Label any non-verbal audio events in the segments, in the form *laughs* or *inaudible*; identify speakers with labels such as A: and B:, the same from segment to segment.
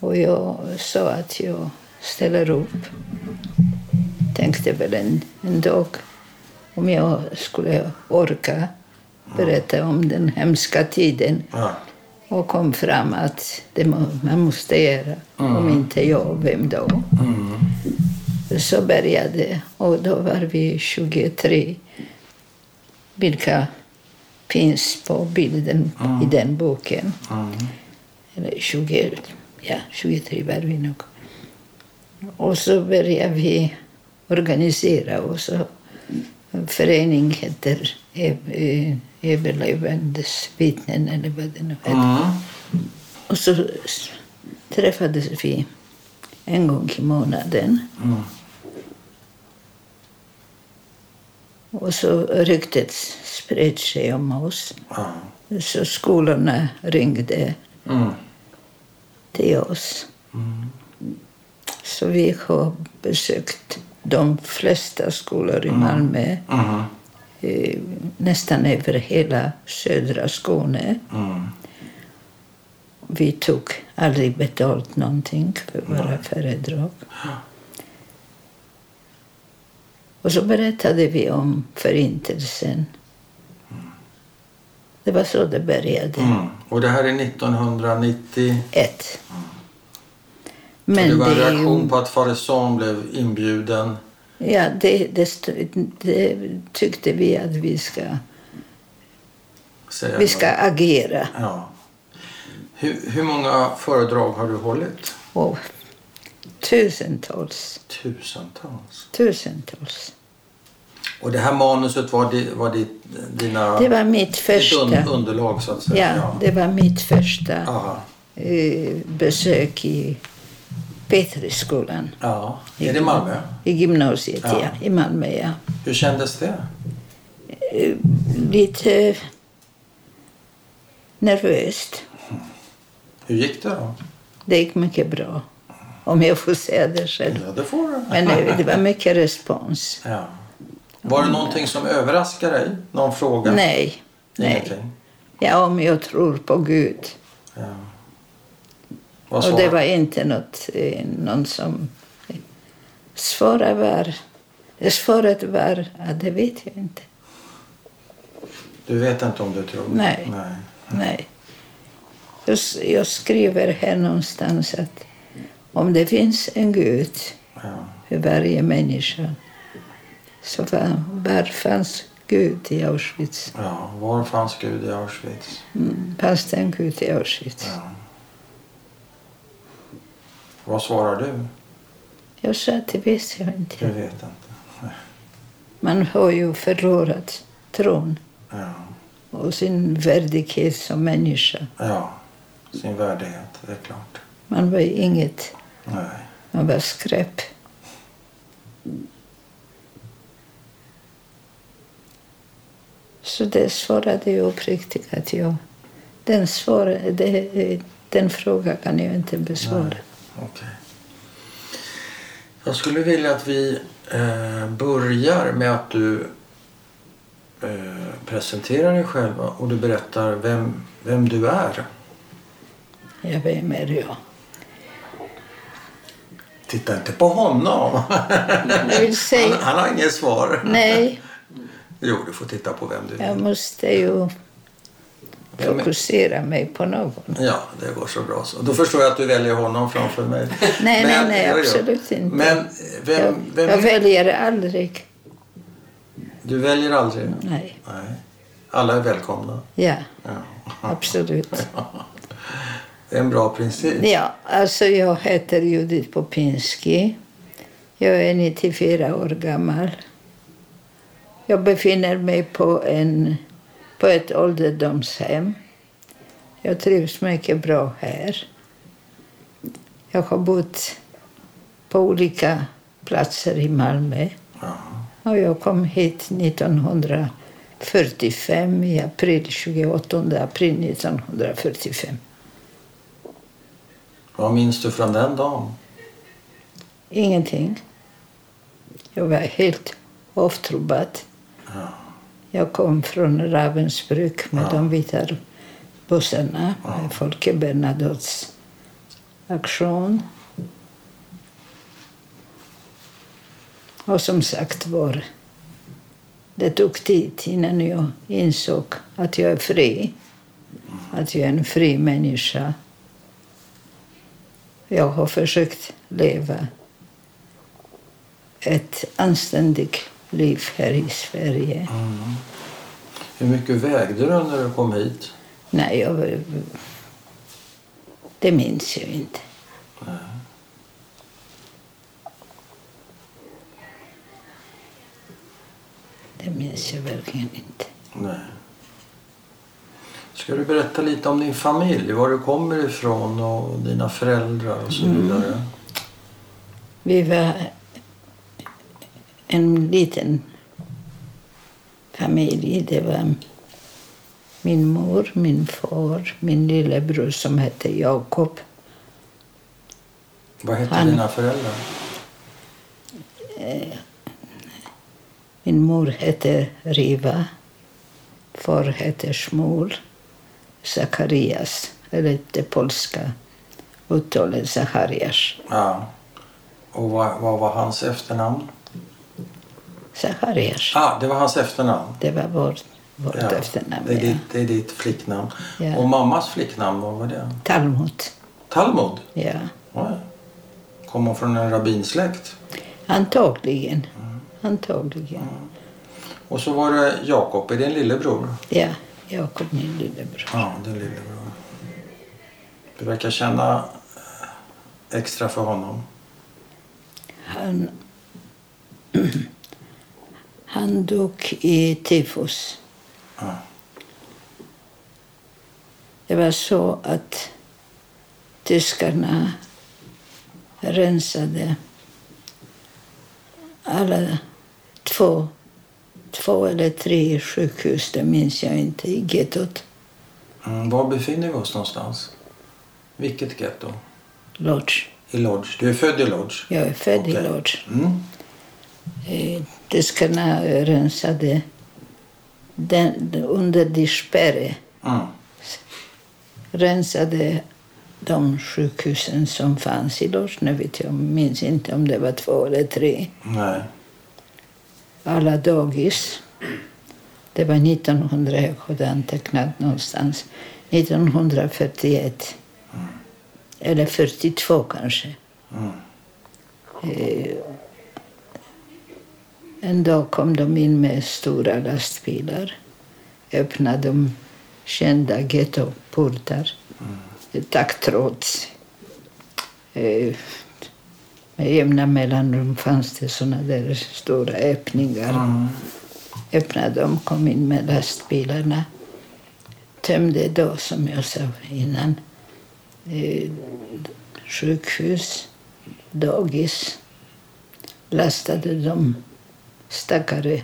A: Och jag sa att jag ställer upp. Tänkte väl en, en dag om jag skulle orka berätta om den hemska tiden.
B: Ja.
A: Och kom fram att det må, man måste göra. Om inte jag, vem då? Så började och då var vi 23. Vilka finns på bilden i den boken. Eller 20, ja, 23 var vi nog. Och så började vi organisera oss. En förening heter eh, Överlevandes vittnen eller vad det nu heter.
B: Mm.
A: Och så träffades vi en gång i månaden.
B: Mm.
A: Och så ryktet spred sig om oss.
B: Ja.
A: Så skolorna ringde
B: Mm.
A: Till oss. Så vi har besökt de flesta skolor i Malmö.
B: Mhm.
A: eh, Nästan över hela södra Skåne.
B: Mm.
A: Vi tog aldrig betalt någonting för våra föredrag. Och så berättade vi om Förintelsen. Det var så det började.
B: Mm. Och det här är 1990.
A: Ett.
B: så
A: Men
B: det var en
A: det
B: reaktion
A: ju,
B: på att Fareson blev inbjuden.
A: ja, det, det, det tyckte vi att vi ska,
B: Säga
A: vi ska agera.
B: Ja. Hur, hur många föredrag har du hållit?
A: Och tusentals,
B: Tusentals.
A: tusentals.
B: Och det här manuset var, di, var ditt, dina,
A: Det var mitt
B: ditt
A: första,
B: un, underlag så att säga?
A: ja, det var mitt första eh, besök i Petriskolan.
B: ja. Är det Malmö?
A: I gymnasiet,
B: Ja.
A: ja. I Malmö, ja.
B: Hur kändes det?
A: Eh, Lite nervöst.
B: Hur gick det då?
A: Det gick mycket bra. Om jag får säga det själv.
B: Ja, det får du.
A: Men det var mycket respons.
B: Ja. Var det någonting som överraskade dig? Någon fråga?
A: Nej. Nej. Ja, om jag tror på Gud.
B: Ja.
A: Och det var inte något, eh, någon som... Svaret var... Svaret var att det vet jag inte.
B: Du vet inte om du tror?
A: Nej.
B: Nej.
A: Nej. Jag, jag skriver här någonstans att om det finns en Gud
B: Ja.
A: för varje människa så var, fanns Gud i Auschwitz?
B: ja. Var fanns Gud i Auschwitz?
A: Mm, fanns det en Gud i Auschwitz?
B: Ja. Vad svarar du?
A: Jag sa att det vet jag
B: Du
A: inte.
B: vet inte. *laughs*
A: Man har ju förlorat tron
B: Ja.
A: och sin värdighet som människa.
B: ja. Sin värdighet, det är klart.
A: Man var inget,
B: Nej.
A: man var skräp. Så det svarade jag uppriktigt att jag... Den, svar, det, den frågan kan jag inte besvara.
B: Okej. Jag skulle vilja att vi eh, börjar med att du eh, presenterar dig själv och du berättar vem, vem du är.
A: Jag vem är jag?
B: Titta inte på honom. Han, han har inget svar.
A: Nej,
B: Jo, du får titta på vem du
A: jag
B: vill.
A: måste ju
B: Vem
A: fokusera mig på någon.
B: Ja, det går så bra så. Då förstår jag att du väljer honom framför mig. *laughs*
A: Nej, nej, nej,
B: ja, ja.
A: absolut inte.
B: Men eh, vem,
A: Jag,
B: vem
A: jag väljer aldrig.
B: Du väljer aldrig?
A: Nej.
B: Nej. Alla är välkomna.
A: Ja,
B: Ja. *laughs*
A: absolut.
B: Det är en bra princip.
A: Ja, alltså jag heter Judith Popinski. Jag är 94 år gammal. Jag befinner mig på, en, på ett ålderdomshem. Jag trivs mycket bra här. Jag har bott på olika platser i Malmö. Och jag kom hit 1945, i april, 28 april 1945.
B: Vad minns du från den dagen?
A: Ingenting. Jag var helt avtrubbad.
B: Ja.
A: Jag kom från Ravensbrück med
B: Ja.
A: de vita bussarna med Folke Bernadottes aktion. Och som sagt var, det tog tid innan jag insåg att jag är fri. Att jag är en fri människa. Jag har försökt leva ett anständigt liv här i Sverige.
B: Mm. Hur mycket vägde du när du kom hit?
A: Nej, jag, det minns jag inte.
B: Nej.
A: Det minns jag verkligen inte.
B: Nej. Ska du berätta lite om din familj? Var du kommer ifrån och dina föräldrar och så vidare?
A: Vi var en liten familj. Det var min mor, min far, min lillebror som hette Jakob.
B: Vad hette
A: Han-
B: dina föräldrar?
A: Min mor hette Riva. Far hette Shmul. Zacharias, eller det polska uttalet Zacharias.
B: Ja. Och vad, vad var hans efternamn?
A: Zacharias.
B: Ah, det var hans efternamn.
A: Det var vårt, vårt efternamn.
B: det, är
A: ja.
B: ditt, det är ditt flicknamn.
A: Ja.
B: Och mammas flicknamn, vad var det?
A: Talmud.
B: Talmud?
A: Ja.
B: Oj. Kom hon från en rabbinsläkt?
A: Antagligen.
B: Mm.
A: Antagligen.
B: Och så var det Jakob, är det en lillebror?
A: Ja, Jakob min lillebror.
B: Ja, en lillebror. Du verkar känna eh, extra för honom.
A: Han, *clears throat* han dog i tyfus.
B: Ja.
A: Det var så att tyskarna rensade alla två, två eller tre sjukhus, det minns jag inte, i gettot.
B: Mm, var befinner vi oss någonstans? Vilket getto?
A: Lodz.
B: I Lodz. Du är född i Lodz?
A: Jag är född i
B: Okej.
A: Lodz.
B: Mm.
A: Tyskarna rensade den, under de spärre
B: Mm.
A: rensade de sjukhusen som fanns i vet jag, minns inte om det var två eller tre.
B: Nej.
A: Alla dagis. Det var 1900, jag hade antecknat någonstans. 1941. Eller 42 kanske.
B: Mm.
A: Eh, En dag kom de in med stora lastbilar. Öppnade de kända gettoportar. Taggtråds. Eh, Med jämna mellanrum fanns det såna där stora öppningar.
B: Mm.
A: Öppnade dem, kom in med lastbilarna. Tömde då, som jag sa innan, eh, sjukhus, dagis. Lastade de stackare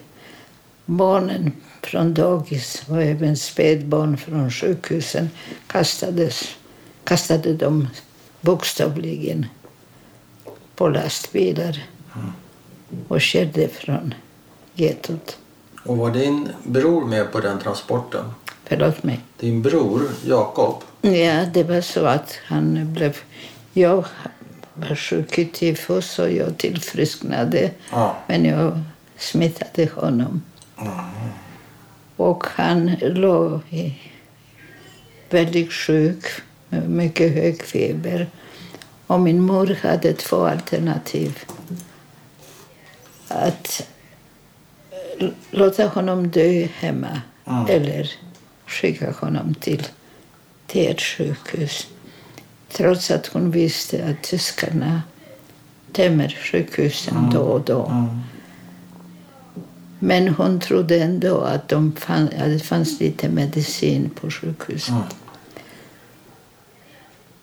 A: barnen från dagis och även spädbarn från sjukhusen kastades, kastade de bokstavligen på lastbilar och körde från gettot.
B: Och var din bror med på den transporten?
A: Förlåt mig.
B: Din bror Jakob?
A: Ja, det var så att han blev... Jag var sjuk i tyfus och jag tillfrisknade.
B: Ja.
A: Men jag smittade honom. Och han låg väldigt sjuk, med mycket hög feber. Och min mor hade två alternativ. Att eh, låta honom dö hemma
B: Mm.
A: eller skicka honom till, till ett sjukhus. Trots att hon visste att tyskarna tömmer sjukhusen då och då.
B: Mm.
A: Men hon trodde ändå att, de fann, att det fanns lite medicin på sjukhuset.
B: Mm.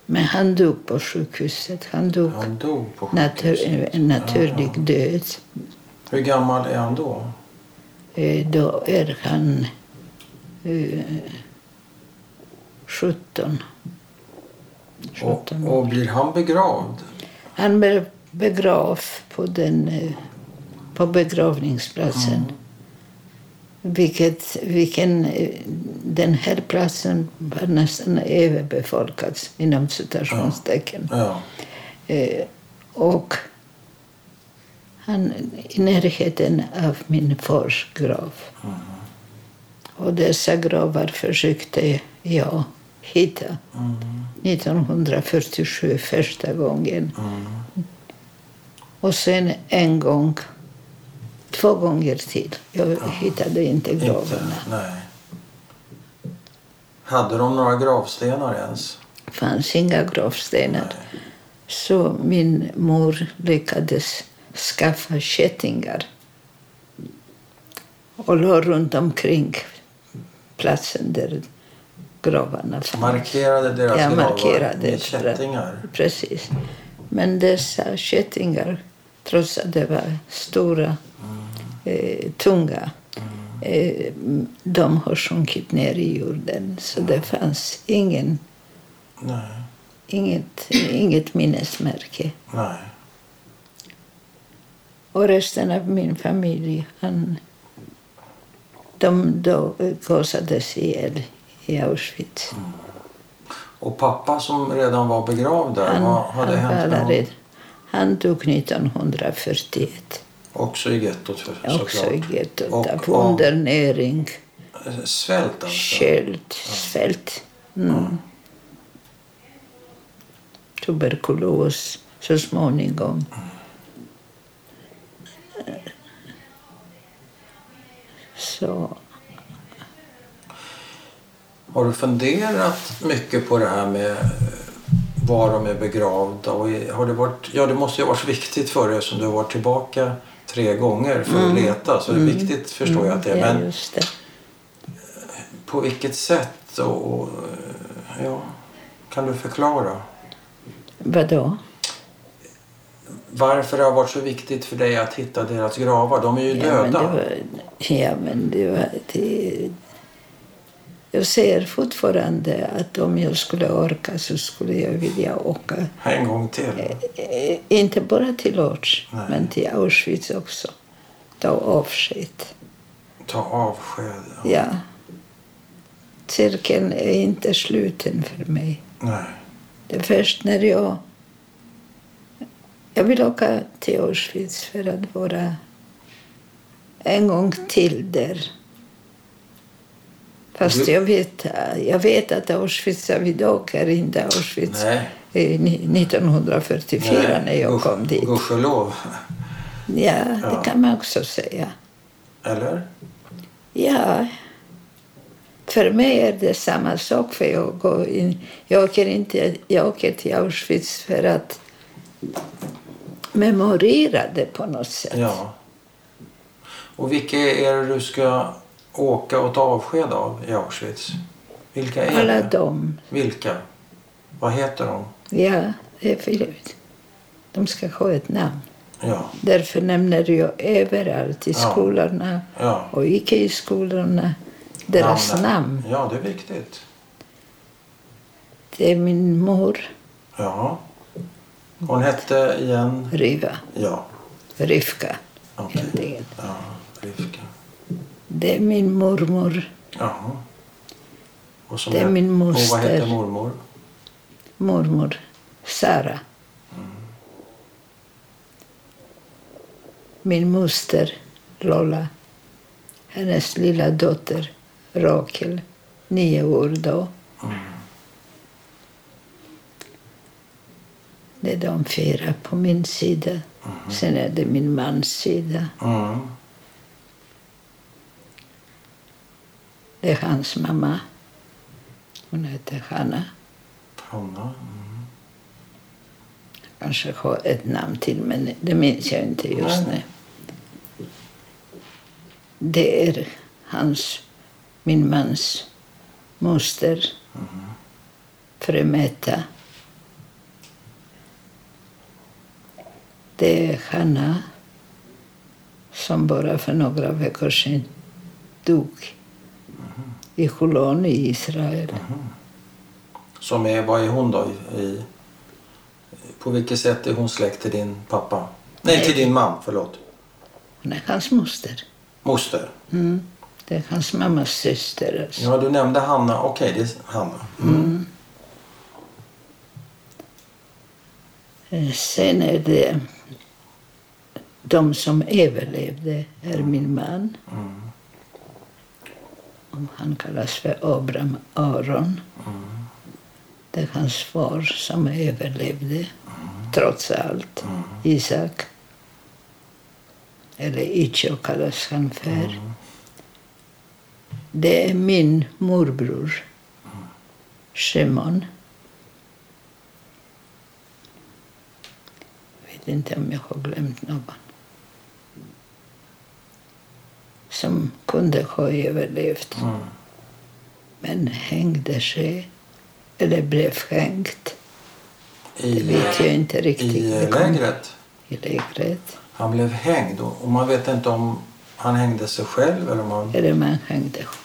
A: Men han dog på sjukhuset. Han dog
B: Han dog på sjukhuset.
A: en naturlig död.
B: Hur gammal är han då?
A: Eh, Då är han eh, 17. 17
B: Och, och blir han begravd?
A: Han blev begravd på, den, eh, på begravningsplatsen. Vilket, vilken, den här platsen var nästan överbefolkad, inom citationstecken.
B: Ja.
A: Eh, och han, i närheten av min fars grav. Och dessa gravar försökte jag hitta 1947 första gången. Och sen en gång, två gånger till. Jag hittade inte gravarna.
B: nej. Hade de några gravstenar ens?
A: Det fanns inga gravstenar. Så min mor lyckades skaffa kättingar och la runt omkring platsen där gravarna fanns.
B: Markerade deras
A: Ja,
B: gravar
A: markerade
B: med
A: för att-
B: kättingar?
A: Precis. Men dessa kättingar, trots att de var stora, eh, tunga, eh, de har sjunkit ner i jorden. Så det fanns ingen,
B: Nej.
A: inget, inget minnesmärke.
B: Nej.
A: Och resten av min familj, han, de då gasades ihjäl i Auschwitz.
B: Och pappa som redan var begravd där,
A: Han,
B: vad hade
A: han,
B: hänt med honom?
A: han dog 1941,
B: Också i gettot för-
A: också
B: såklart.
A: i gettot,
B: Och
A: av undernäring,
B: Svält alltså?
A: sköld, svält. Mm. Tuberkulos så småningom. Så
B: Har du funderat mycket på det här med var de är begravda? Och har det, varit, ja, det måste ju ha varit viktigt för dig eftersom du har varit tillbaka tre gånger för att leta. Så det är viktigt förstår jag att det är.
A: Mm. ja,
B: Men
A: just det.
B: på vilket sätt? Och, och, ja, kan du förklara?
A: Vadå?
B: Varför det har varit så viktigt för dig att hitta deras gravar? De är ju
A: Ja, men det
B: döda.
A: var, ja, men det var... Det, jag ser fortfarande att om jag skulle orka så skulle jag vilja åka.
B: En gång till.
A: Eh, Inte bara till Lodz,
B: Nej.
A: men till Auschwitz också. Ta avsked.
B: Ta avsked. Ja.
A: Ja. Cirkeln är inte sluten för mig.
B: Nej.
A: Det är först när jag... Jag vill åka till Auschwitz för att vara en gång till där. Fast jag vet, jag vet att Auschwitz av idag är inte Auschwitz
B: Nej.
A: eh, ni- 1944 när jag
B: Guds-
A: kom dit.
B: Gudskelov.
A: Ja,
B: Ja.
A: det kan man också säga.
B: Eller?
A: Ja. För mig är det samma sak. För jag, går in, jag, åker inte, jag åker till Auschwitz för att memorera det på något sätt.
B: Ja. Och vilka är det du ska åka och ta avsked av i Auschwitz? Vilka är
A: Alla
B: det?
A: de.
B: Vilka? Vad heter de?
A: Ja, det är för, de ska ha ett namn.
B: Ja.
A: Därför nämner jag överallt i
B: Ja.
A: skolorna
B: Ja.
A: och icke i skolorna deras
B: Namnen.
A: namn.
B: Ja, det är viktigt.
A: Det är min mor,
B: Ja. Hon hette igen?
A: Riva,
B: Ja.
A: Rivka. Egentligen.
B: Ja, Rivka.
A: Det är min mormor,
B: Jaha. Och
A: Det är
B: het-
A: min
B: Och vad hette
A: moster.
B: mormor?
A: mormor Sara. Min moster Lola. Hennes lilla dotter Rakel, nio år då. Det är de fyra på min sida. Sen är det min mans sida.
B: Mm.
A: Det är hans mamma. Hon heter Hanna.
B: Hanna. Mm.
A: Kanske har ett namn till, men det minns jag inte just nu. Det är hans, min mans moster, fru Meta. Det är Hanna som bara för några veckor sedan dog i Holon i Israel.
B: Som är, vad är hon då? I, på vilket sätt är hon släkt till din pappa? Nej,
A: Nej.
B: till din man, förlåt.
A: Hon är hans moster.
B: Moster.
A: Mm. Det är hans mammas syster. Alltså.
B: Ja, du nämnde Hanna. Okej, det är Hanna. Mm.
A: Eh, Sen är det de som överlevde är min man.
B: Mm
A: om Han kallas för Abraham Aron.
B: Mm.
A: Det är hans far som överlevde, trots allt.
B: Mm.
A: Isak. Eller Icho kallas han för.
B: Mm.
A: Det är min morbror, Shimon. Jag vet inte om jag har glömt någon. Som kunde ha överlevt,
B: Mm.
A: men hängde sig. Eller blev hängt.
B: I,
A: Det vet jag inte riktigt.
B: I lägret.
A: I lägret.
B: Han blev hängd och man vet inte om han hängde sig själv eller om han...
A: Eller man hängde honom.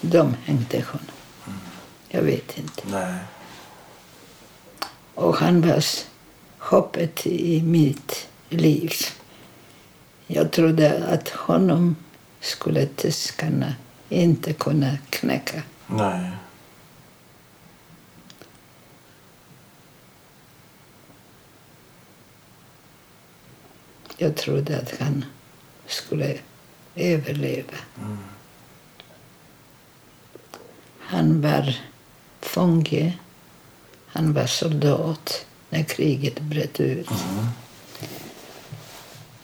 A: De hängde honom. Jag vet inte.
B: Nej.
A: Och han var hoppet i mitt liv. Jag trodde att honom skulle tyskarna inte kunna knäcka.
B: Nej.
A: Jag trodde att han skulle överleva.
B: Mm.
A: Han var fånge. Han var soldat när kriget bröt ut.
B: Mm.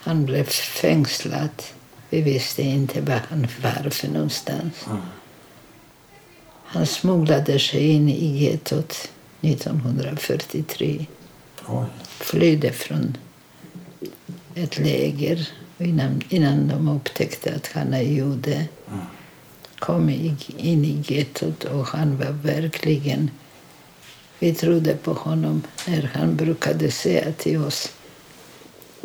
A: Han blev fängslad. Vi visste inte var han var för någonstans.
B: Mm.
A: Han smugglade sig in i gettot 1943.
B: Oj.
A: Flydde från ett läger innan, innan de upptäckte att han är jude.
B: Mm.
A: Kom in i gettot och han var verkligen... Vi trodde på honom när han brukade säga till oss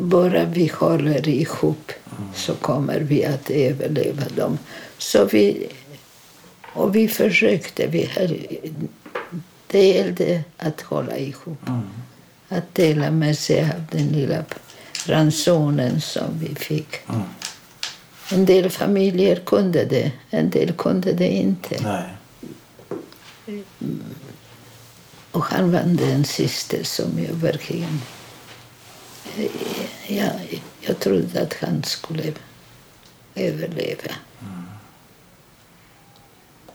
A: bara vi håller ihop så kommer vi att överleva dem. Så vi, och vi försökte. Vi höll, det gällde att hålla ihop.
B: Mm.
A: Att dela med sig av den lilla ransonen som vi fick.
B: Mm.
A: En del familjer kunde det, en del kunde det inte.
B: Nej.
A: Och han var den sista som jag verkligen... Jag, jag trodde att han skulle överleva.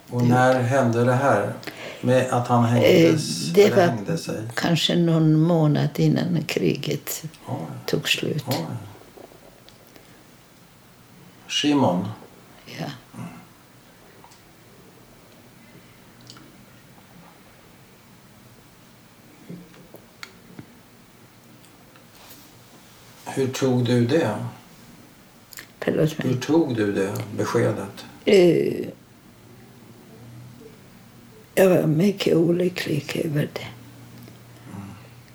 B: Och när hände det här? Med att han
A: Eh,
B: hängdes,
A: Det
B: eller
A: var
B: hängde sig?
A: kanske någon månad innan kriget
B: Oj.
A: tog slut.
B: Oj. Shimon.
A: Ja.
B: Hur tog du det?
A: Förlåt
B: Hur
A: mig.
B: tog du det beskedet?
A: Eh, Jag var mycket olycklig över det.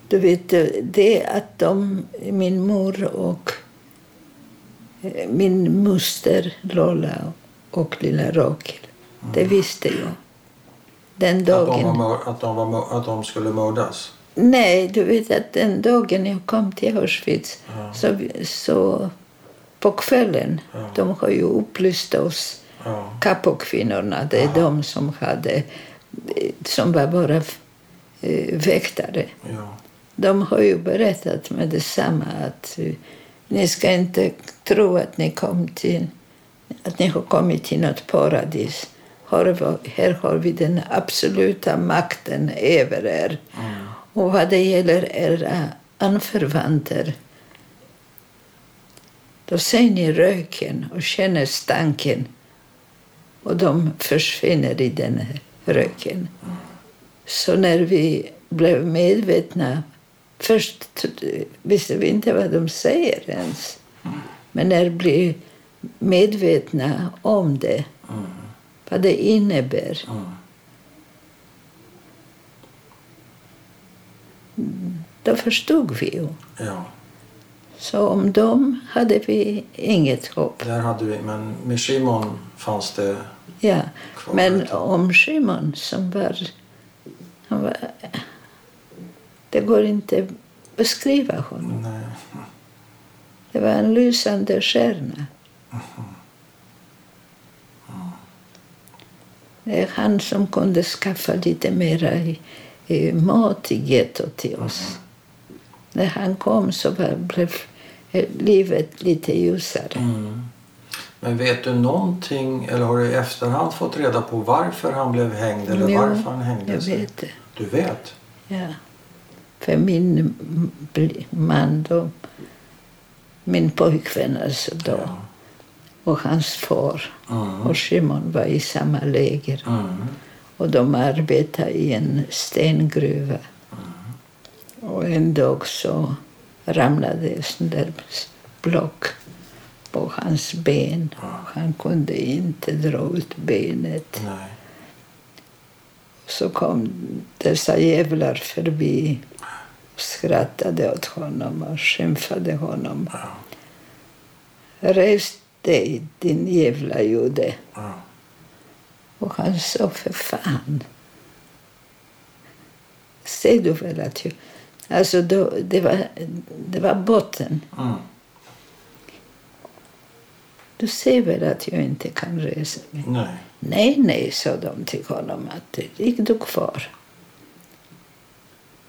A: Du vet, det- att de, min mor och eh, min moster Lola och lilla Rakel, det visste jag. Den
B: Att de,
A: dagen...
B: var, att, de var, att de skulle mördas?
A: Nej, du vet att den dagen jag kom till Auschwitz
B: Ja.
A: så, så på kvällen,
B: Ja.
A: de har ju upplyst oss,
B: Ja.
A: Kapokvinnorna, det är
B: Ja.
A: de som hade, som var våra eh, väktare.
B: ja.
A: De har ju berättat med detsamma att eh, ni ska inte tro att ni, kom till, att ni har kommit till något paradis. Här, här har vi den absoluta makten över er.
B: Mm.
A: Och vad det gäller era eh, anförvanter då ser ni röken och känner stanken och de försvinner i den här röken. Så när vi blev medvetna Först visste vi inte vad de säger ens. Men när vi blev medvetna om det, vad det innebär, då förstod vi ju.
B: Ja,
A: Så om dem hade vi inget hopp.
B: där hade vi. Men med Shimon fanns det...
A: Ja.
B: Kvar
A: Men om Shimon som var, han var... Det går inte att beskriva honom.
B: Nej.
A: Det var en lysande stjärna. Det är han som kunde skaffa lite mera i mat i gettot till oss. När han kom så blev livet lite ljusare.
B: Mm. Men vet du någonting, eller har du i efterhand fått reda på varför han blev hängd eller
A: Jo,
B: varför han hängde
A: jag
B: sig?
A: vet det.
B: Du vet?
A: Ja. För min man då, min pojkvän alltså då,
B: Ja.
A: och hans far
B: Mm.
A: och Shimon var i samma läger.
B: Mm.
A: Och de arbetade i en stengruva. Och en dag så ramlade ett sånt där block på hans ben. Han kunde inte dra ut benet.
B: Nej.
A: Så kom dessa jävlar förbi och skrattade åt honom och skymfade honom. Res dig, din jävla jude. Och han sa, för fan. Ser du väl att jag... Alltså då, det, var, det var botten.
B: Mm.
A: Du ser väl att jag inte kan resa mig?
B: Nej.
A: Nej, nej, sa de till honom. Att gick du kvar.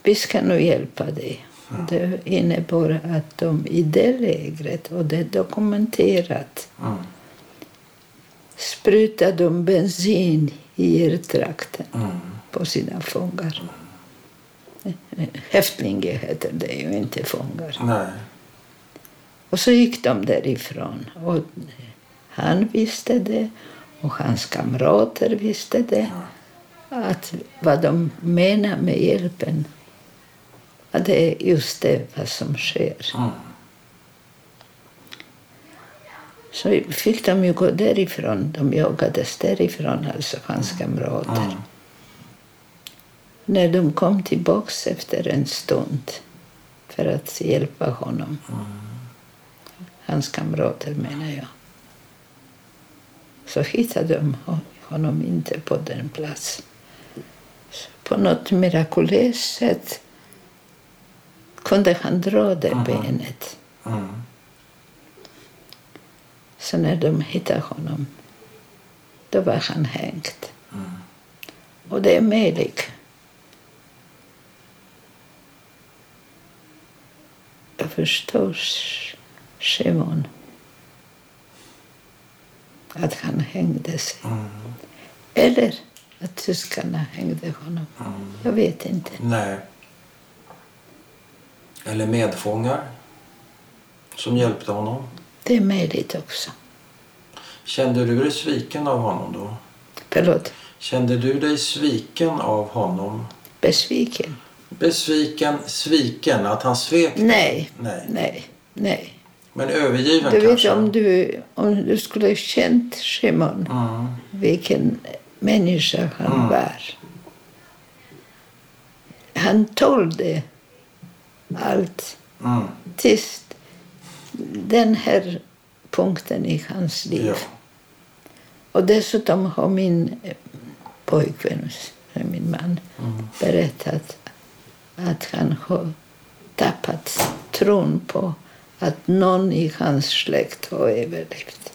A: Vi ska nog hjälpa dig. Och Det innebar att de i det lägret, och det är dokumenterat,
B: Mm.
A: Sprutade de bensin i hjärtrakten
B: Mm.
A: på sina fångar. Häftlinge heter det ju, inte fångar.
B: Nej.
A: Och så gick de därifrån. Och han visste det och hans kamrater visste det. Att vad de menar med hjälpen, att det är just det vad som sker.
B: Mm.
A: Så fick de ju gå därifrån. De jagades därifrån, alltså hans kamrater.
B: Mm.
A: När de kom tillbaks efter en stund för att hjälpa honom. Hans kamrater menar jag. Så hittade de honom inte på den platsen. På något mirakulöst sätt kunde han dra det benet.
B: Mm.
A: Så när de hittade honom, då var han hängt. Och det är möjligt. Jag förstår Shimon. Att han hängde sig. Eller att tyskarna hängde honom. Jag vet inte.
B: Nej. Eller medfångar som hjälpte honom.
A: Det är möjligt också.
B: Kände du dig sviken av honom då?
A: Förlåt.
B: Kände du dig sviken av honom?
A: Besviken?
B: Besviken, sviken, att han svek dig?
A: Nej.
B: Nej.
A: Nej. Nej.
B: Men övergiven
A: Du vet
B: kanske?
A: om du, om du skulle känt Shimon,
B: Mm.
A: vilken människa han
B: Mm.
A: var. Han tålde allt
B: Mm.
A: tills den här punkten i hans liv.
B: Ja.
A: Och dessutom har min eh, pojkvän, min man,
B: Mm.
A: berättat att han har tappat tron på att någon i hans släkt har överlevt.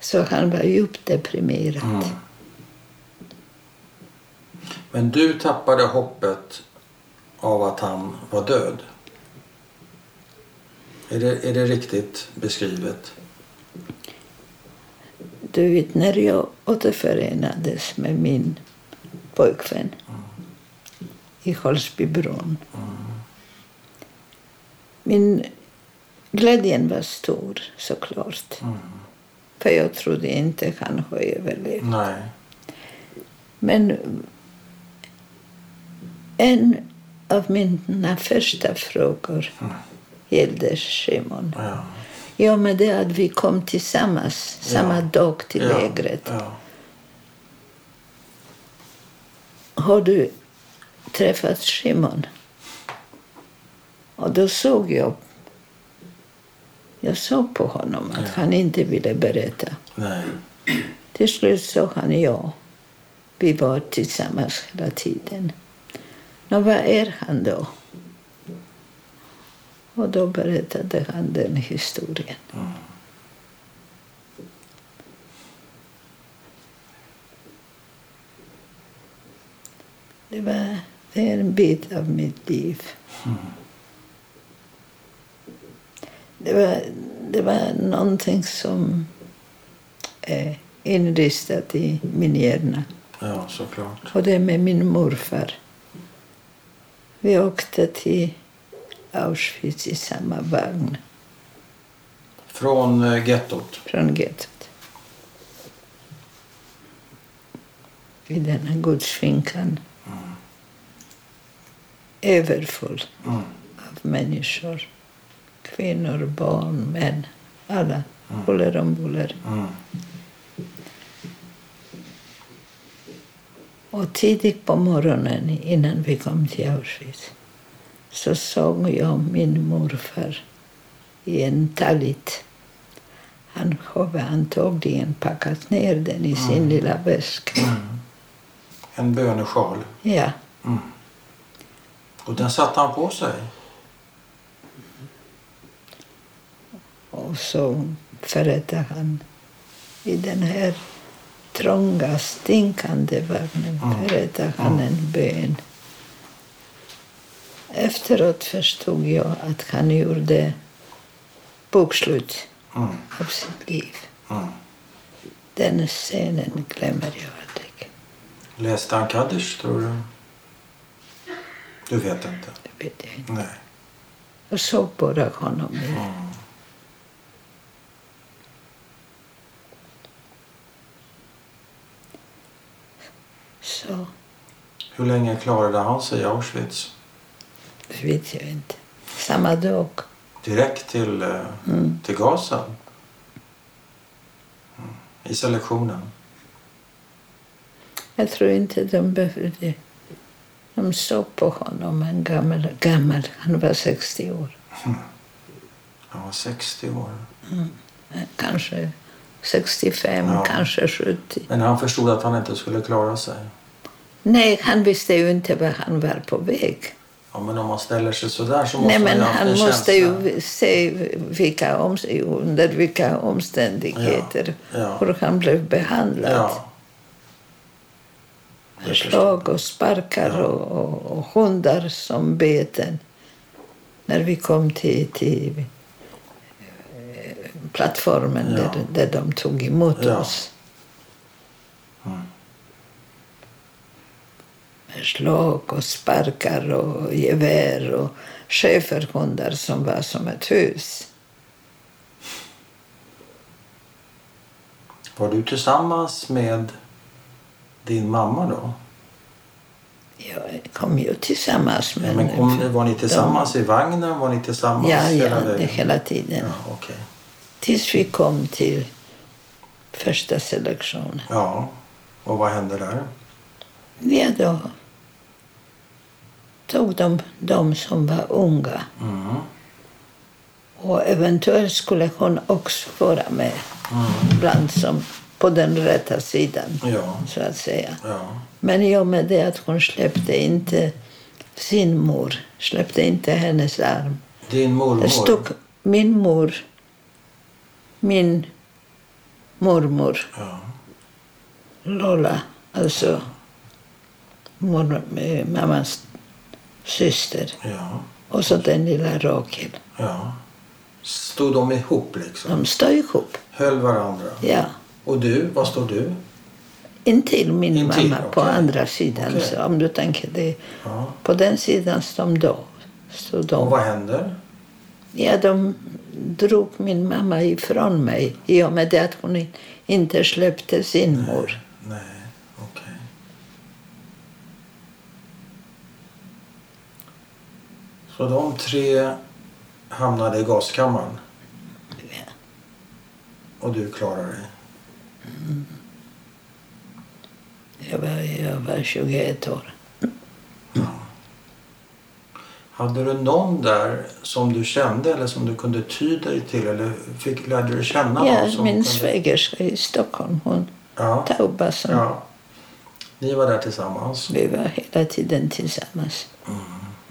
A: Så han var djupt deprimerad.
B: Mm. Men du tappade hoppet av att han var död? Är det, är det riktigt beskrivet?
A: Du vet, när jag återförenades med min pojkvän i Holsbybron. Min glädjen var stor, såklart. För jag trodde inte han har överlevt.
B: Nej.
A: Men en av mina första frågor gällde Shimon.
B: Ja.
A: I och med det att vi kom tillsammans samma dag till
B: ja.
A: lägret.
B: Ja.
A: Har du träffat Shimon? Och då såg jag jag såg på honom att han inte ville berätta.
B: Nej.
A: Till slut sa han ja. Vi var tillsammans hela tiden. Nå, vad är han då? Och då berättade han den historien. Mm. Det, var, det är en bit av mitt liv. Mm. Det, var, det var någonting som är inristat i min hjärna.
B: Ja, såklart.
A: Och det med min morfar. Vi åkte till Auschwitz i samma vagn
B: Från eh, gettot.
A: från gettot. I denna gudsfinkan. Överfull
B: Mm.
A: av människor. Kvinnor, barn, män. Alla. Huller om buller.
B: Mm.
A: Och tidigt på morgonen innan vi kom till Auschwitz så såg jag min morfar i en talit. Han hade antagligen packat ner den i sin lilla väska.
B: En bönesjal.
A: Ja,
B: Och den satte han på sig.
A: och så förrättade han i den här trånga, stinkande vagnen förrättade han en bön. Efteråt förstod jag att han gjorde bokslut
B: Mm.
A: av sitt liv.
B: Mm.
A: Den scenen glömmer jag aldrig.
B: Läste han Kaddish, tror du? Du vet inte?
A: Det vet jag inte.
B: Nej.
A: Jag såg bara honom.
B: Mm.
A: Så
B: Hur länge klarade han sig i Auschwitz?
A: Vet jag inte. Samma dag.
B: Direkt till, eh,
A: Mm.
B: till gasen? Mm. I selektionen?
A: Jag tror inte de behövde... De såg på honom, en gammal, gammal. Han var 60 år.
B: Han var 60 år.
A: Kanske 65,
B: Ja.
A: kanske 70.
B: Men han förstod att han inte skulle klara sig.
A: Nej, han visste ju inte var han var på väg.
B: Ja, men om man ställer sig så där så måste
A: Nej,
B: man
A: men
B: ju
A: han måste
B: känsla.
A: ju se vilka om, under vilka omständigheter
B: Ja, ja.
A: hur han blev behandlad.
B: Ja.
A: Slag och sparkar och, och, och hundar som beten. När vi kom till, till eh, plattformen
B: Ja.
A: där, där de tog emot
B: Ja.
A: oss.
B: Mm.
A: Med slag och sparkar och gevär och schäferhundar som var som ett hus.
B: Var du tillsammans med din mamma då?
A: Jag kom ju tillsammans med...
B: Ja, men kom, var ni tillsammans i vagnen? Var ni tillsammans
A: Ja, ja,
B: hela
A: det hela tiden.
B: Ja, okej.
A: Tills vi kom till första selektionen.
B: Ja, och vad hände där?
A: Ja, då tog de de som var unga.
B: Mm.
A: Och eventuellt skulle hon också vara med bland som på den rätta sidan,
B: Ja,
A: så att säga.
B: ja.
A: Men i och med det att hon släppte inte sin mor, släppte inte hennes arm.
B: Din mormor?
A: Det stod min mor, min mormor,
B: Ja,
A: Lola, alltså mor, mammas syster.
B: ja,
A: Och så den lilla Rakel.
B: ja. Stod de ihop liksom?
A: De står ihop.
B: Höll varandra?
A: Ja.
B: Och du, var står du?
A: Intill min
B: Intill,
A: mamma på
B: okej.
A: andra sidan.
B: Okej.
A: Så om du tänker det.
B: Ja.
A: På den sidan stod de. Stod
B: Och
A: de.
B: vad händer?
A: Ja, de drog min mamma ifrån mig i och med att hon inte släppte sin mor.
B: Nej, okej. Så de tre hamnade i gaskammaren
A: Ja.
B: och du klarade dig?
A: Jag var, jag var 21 år.
B: Hade du någon där som du kände eller som du kunde ty dig till eller fick, lärde du känna
A: Ja,
B: någon som
A: min
B: kunde...
A: svägerska i Stockholm, hon
B: Ja,
A: Tauba, som
B: ja. Ni var där tillsammans?
A: vi var hela tiden tillsammans.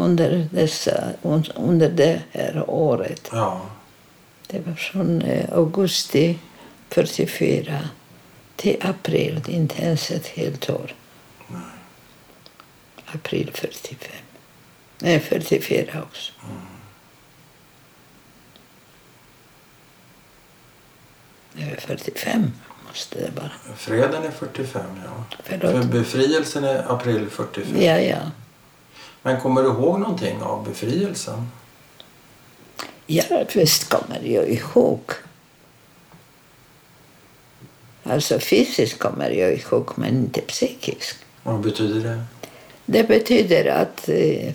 A: Under, dessa, under det här året.
B: Ja,
A: Det var från eh, augusti 44 till april, inte ens ett helt år. april 45. Nej, 44 också. Det är 45 måste det vara.
B: Freden är 45, ja.
A: Förlåt.
B: För befrielsen är april 45.
A: Ja, ja.
B: Men kommer du ihåg någonting av befrielsen?
A: Ja, visst kommer jag ihåg. Alltså fysiskt kommer jag ihåg, men inte psykiskt.
B: Vad betyder det?
A: Det betyder att eh,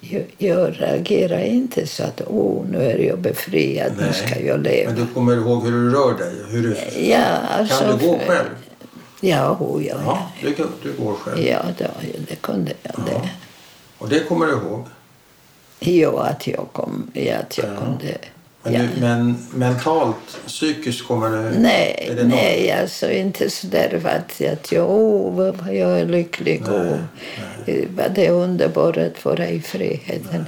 A: jag, jag reagerar inte så att åh, nu är jag befriad, nu
B: Nej.
A: ska jag leva.
B: Men du kommer ihåg hur du rör dig? Hur du...
A: Ja, alltså,
B: Kan du gå själv?
A: Ja, oh, ja, ja.
B: Ja, du, du går själv.
A: Ja, det, det kunde jag. Det.
B: Och det kommer du ihåg?
A: Ja, att jag, kom, ja, att jag
B: Ja.
A: kunde...
B: Men,
A: Ja.
B: du, men mentalt, psykiskt kommer det...
A: Nej,
B: det
A: nej alltså inte så där att, att jag, vad jag är lycklig
B: Nej,
A: och vad det är underbart att vara i friheten.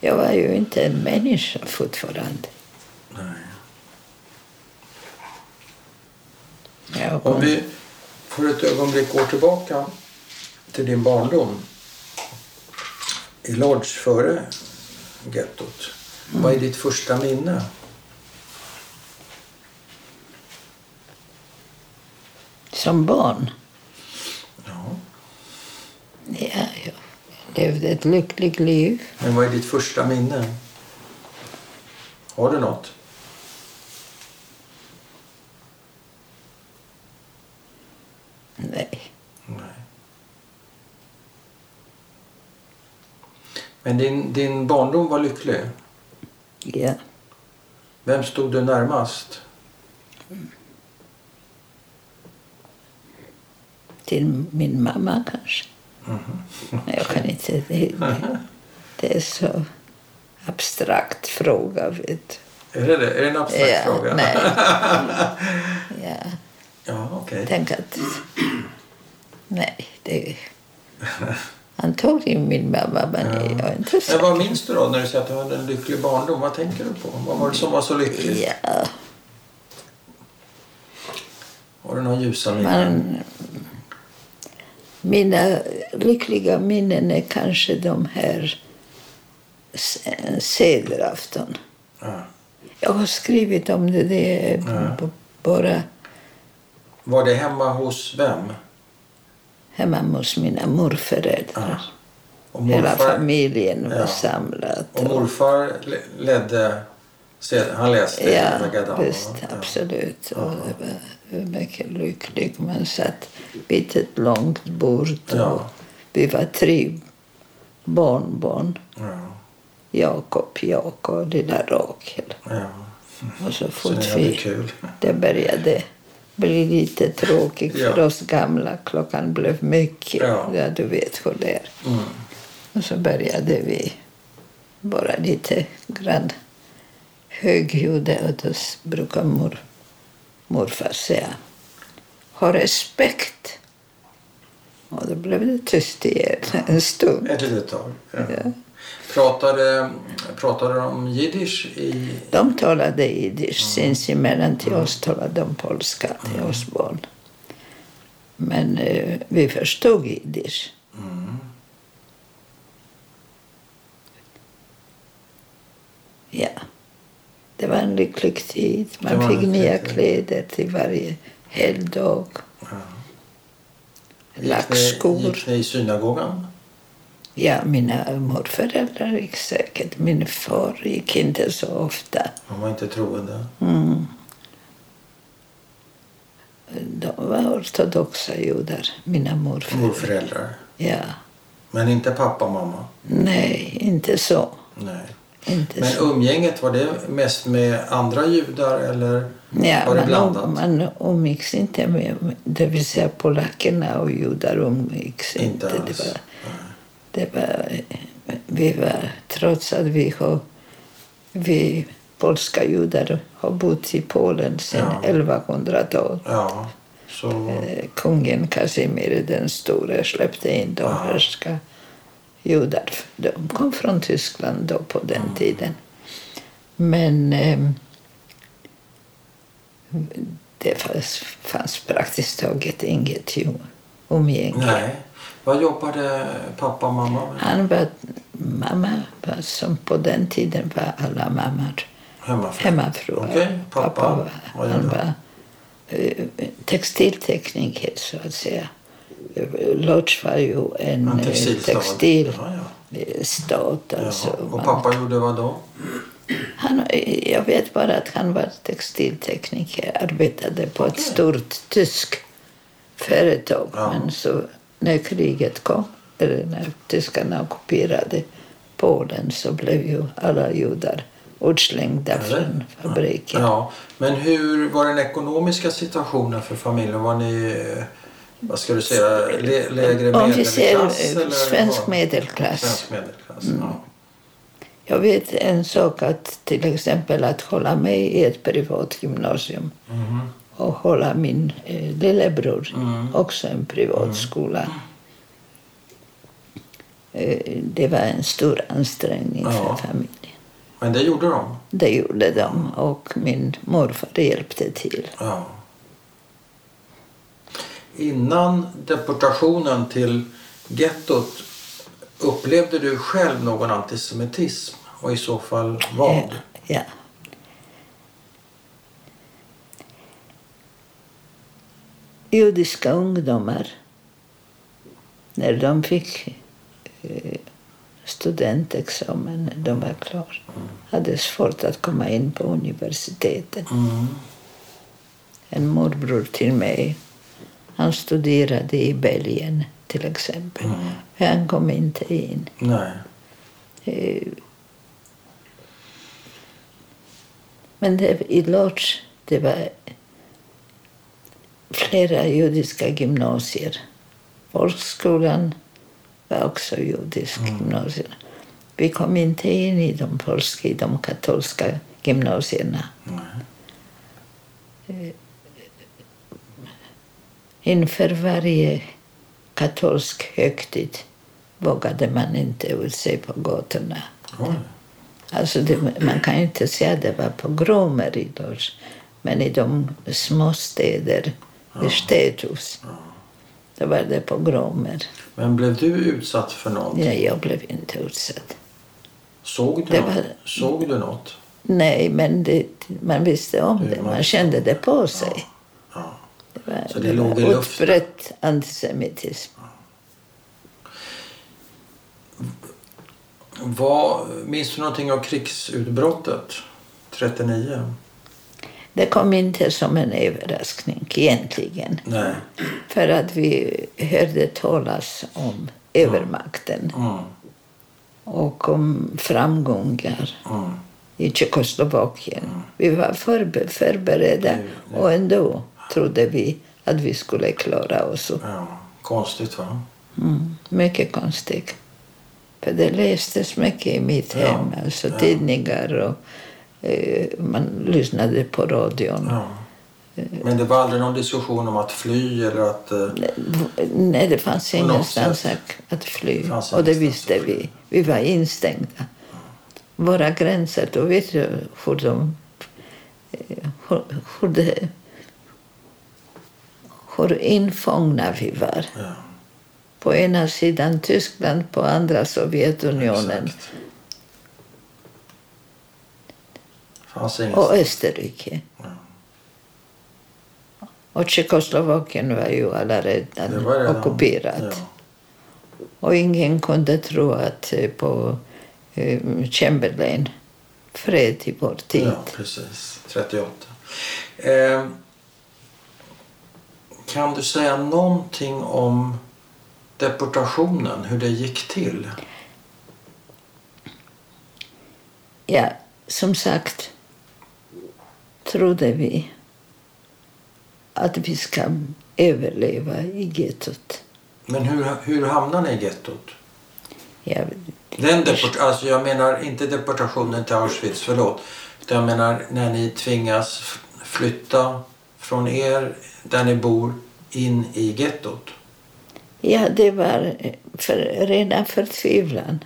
A: Jag var ju inte en människa fortfarande.
B: Nej. Om vi för ett ögonblick går tillbaka till din barndom i Lodz före gettot. Vad är ditt första minne?
A: som barn,
B: Ja.
A: ja, jag levde ett lyckligt liv.
B: Men vad är ditt första minne? Har du något?
A: Nej,
B: Nej. Men din, din barndom var lycklig.
A: ja.
B: Vem stod du närmast?
A: Till min mamma kanske. Jag kan inte... Det, det, *laughs* det är så abstrakt fråga, vet
B: Är det det? Är det en abstrakt
A: Ja,
B: fråga?
A: nej. *laughs* Ja,
B: Ja, okej.
A: tänk att... Nej, det... *laughs* Antagligen min mamma, men jag är inte
B: Men vad minns du då när du säger att du hade en lycklig barndom? Vad tänker du på? Vad var det som var så lyckligt?
A: Ja,
B: Har du några ljusa minnen?
A: Mina lyckliga minnen är kanske de här s- sedelafton.
B: Ja.
A: Jag har skrivit om det. Det är
B: Ja.
A: bara
B: Var det hemma hos vem?
A: Hemma hos mina morföräldrar. Hela
B: morfar,
A: familjen var
B: Ja.
A: samlad.
B: och morfar le- ledde... Han läste
A: Ja,
B: Gadam,
A: visst?
B: Ja.
A: absolut. Och det var, mycket lyckligt. Man satt vid ett långt bord och
B: Ja.
A: vi var tre barnbarn.
B: Ja.
A: Jakob, Jakob och lilla Rakel.
B: Ja.
A: Och så
B: Så
A: fort
B: hade
A: vi, det började bli lite tråkigt för
B: Ja.
A: oss gamla. Klockan blev mycket.
B: Ja.
A: Ja. du vet hur det är.
B: Mm.
A: Och så började vi bara lite grann högljudda och då brukar mor, morfar säga ha respekt. Och då blev det tyst igen en stund.
B: Ett litet tag. Ja.
A: Ja.
B: Pratade, pratade de jiddisch i...
A: De talade jiddisch sinsemellan. Till oss talade de polska, till oss barn. Men eh, vi förstod jiddisch.
B: Mm.
A: Ja. Det var en lycklig tid. Man fick nya kläder till varje helgdag.
B: Ja.
A: Lackskor.
B: Gick ni i synagogan?
A: Ja, mina morföräldrar gick säkert. Min far gick inte så ofta.
B: Han var inte troende.
A: Mm. De var ortodoxa judar, mina morföräldrar.
B: Morföräldrar.
A: Ja.
B: Men inte pappa och mamma?
A: Nej, inte så.
B: Nej.
A: Inte
B: Men
A: så.
B: umgänget, var det mest med andra judar eller
A: Ja,
B: var det
A: man,
B: blandat?
A: um, man umgicks inte med, det vill säga polackerna och judar umgicks
B: Inte
A: inte.
B: alls.
A: Det var, det var, vi var, trots att vi har, vi polska judar har bott i Polen sedan
B: Ja.
A: 1100-talet.
B: Ja, så...
A: Eh, Kungen Casimir den store släppte in de
B: Ja.
A: härska judar. De kom från Tyskland då på den
B: Mm.
A: tiden. Men eh, det fanns, fanns praktiskt taget inget umgänge.
B: Nej. Vad jobbade pappa och mamma med?
A: Han var, mamma var som på den tiden var alla mammor
B: Hemmafru?
A: hemmafruar.
B: Okej, pappa,
A: var, han var eh, textiltekniker så att säga. Lodge var ju en
B: En
A: eh,
B: textilstad?
A: textilstad.
B: Ja, ja.
A: Alltså.
B: Och
A: man-
B: pappa gjorde vad då?
A: Han, jag vet bara att han var textiltekniker, arbetade på ett
B: Okej.
A: stort tysk företag.
B: Ja.
A: Men så när kriget kom, eller när tyskarna ockuperade Polen så blev ju alla judar utslängda från fabriken.
B: Ja, men hur var den ekonomiska situationen för familjen? Var ni, vad ska du säga, lägre
A: Om vi ser
B: medelklass? eller
A: svensk medelklass.
B: Svensk medelklass, ja.
A: Jag vet en sak att till exempel att hålla mig i ett privat gymnasium
B: Mhm.
A: Och hålla min eh, lillebror
B: Mm.
A: också en privat skola. Eh, det var en stor ansträngning
B: Ja.
A: för familjen.
B: Men det gjorde de?
A: Det gjorde de och min morfar hjälpte till.
B: Ja. Innan deportationen till gettot upplevde du själv någon antisemitism? Och i så fall vad?
A: Ja, ja. Judiska ungdomar, när de fick eh, studentexamen, när de var klara, hade svårt att komma in på universitetet.
B: Mm.
A: En morbror till mig, han studerade i Belgien till exempel. Men han kom inte in.
B: Nej.
A: Eh, Men det, i Lodz det var flera judiska gymnasier. Folkskolan var också judisk gymnasium. Vi kom inte in i de polska, i de katolska gymnasierna. Eh, Inför varje katolsk högtid vågade man inte ut sig på gatorna.
B: Oj.
A: Alltså det, man kan ju inte säga att det var pogromer i Lodz, men i de små städer, i städhus, då var det pogromer.
B: Men blev du utsatt för något?
A: Ja, jag blev inte utsatt.
B: Såg du,
A: Det
B: något?
A: var-
B: Såg du något?
A: Nej, men det, man visste om
B: Det
A: det.
B: man
A: kände det på sig.
B: Ja.
A: Det var,
B: Så det
A: det
B: låg i luften?
A: utbrett antisemitism.
B: Vad, minns du någonting av krigsutbrottet 39?
A: Det kom inte som en överraskning egentligen.
B: Nej.
A: För att vi hörde talas om övermakten
B: Mm.
A: och om framgångar
B: Mm.
A: i Tjeckoslovakien. Vi var förbe- förberedda
B: Mm.
A: och ändå trodde vi att vi skulle klara oss.
B: Ja. Konstigt va?
A: Mm, mycket konstigt. För det lästes mycket i mitt
B: Ja,
A: hem, alltså
B: ja.
A: tidningar och man lyssnade på radion.
B: Ja. Men det var aldrig någon diskussion om att fly eller att... eh,
A: Nej, det fanns ingenstans att, fly.
B: Det
A: och det visste vi. Vi var instängda. Våra gränser, då vet du hur de... eh, Hur, hur, det, hur infångna vi var.
B: Ja,
A: På ena sidan Tyskland, på andra Sovjetunionen
B: exakt. fanns inget...
A: och Österrike. Och Tjeckoslovakien var ju alla redan
B: var redan-
A: ockuperat.
B: Ja.
A: Och ingen kunde tro att eh, på eh, Chamberlain, fred i vår tid.
B: Ja, precis. 38. Eh, kan du säga någonting om deportationen, hur det gick till?
A: Ja, som sagt trodde vi att vi ska överleva i gettot.
B: Men hur, hur hamnade ni i gettot?
A: Ja,
B: Den deport, alltså jag menar inte deportationen till Auschwitz, förlåt. Jag menar när ni tvingas flytta från er, där ni bor, in i gettot.
A: ja det var för, rena förtvivlan.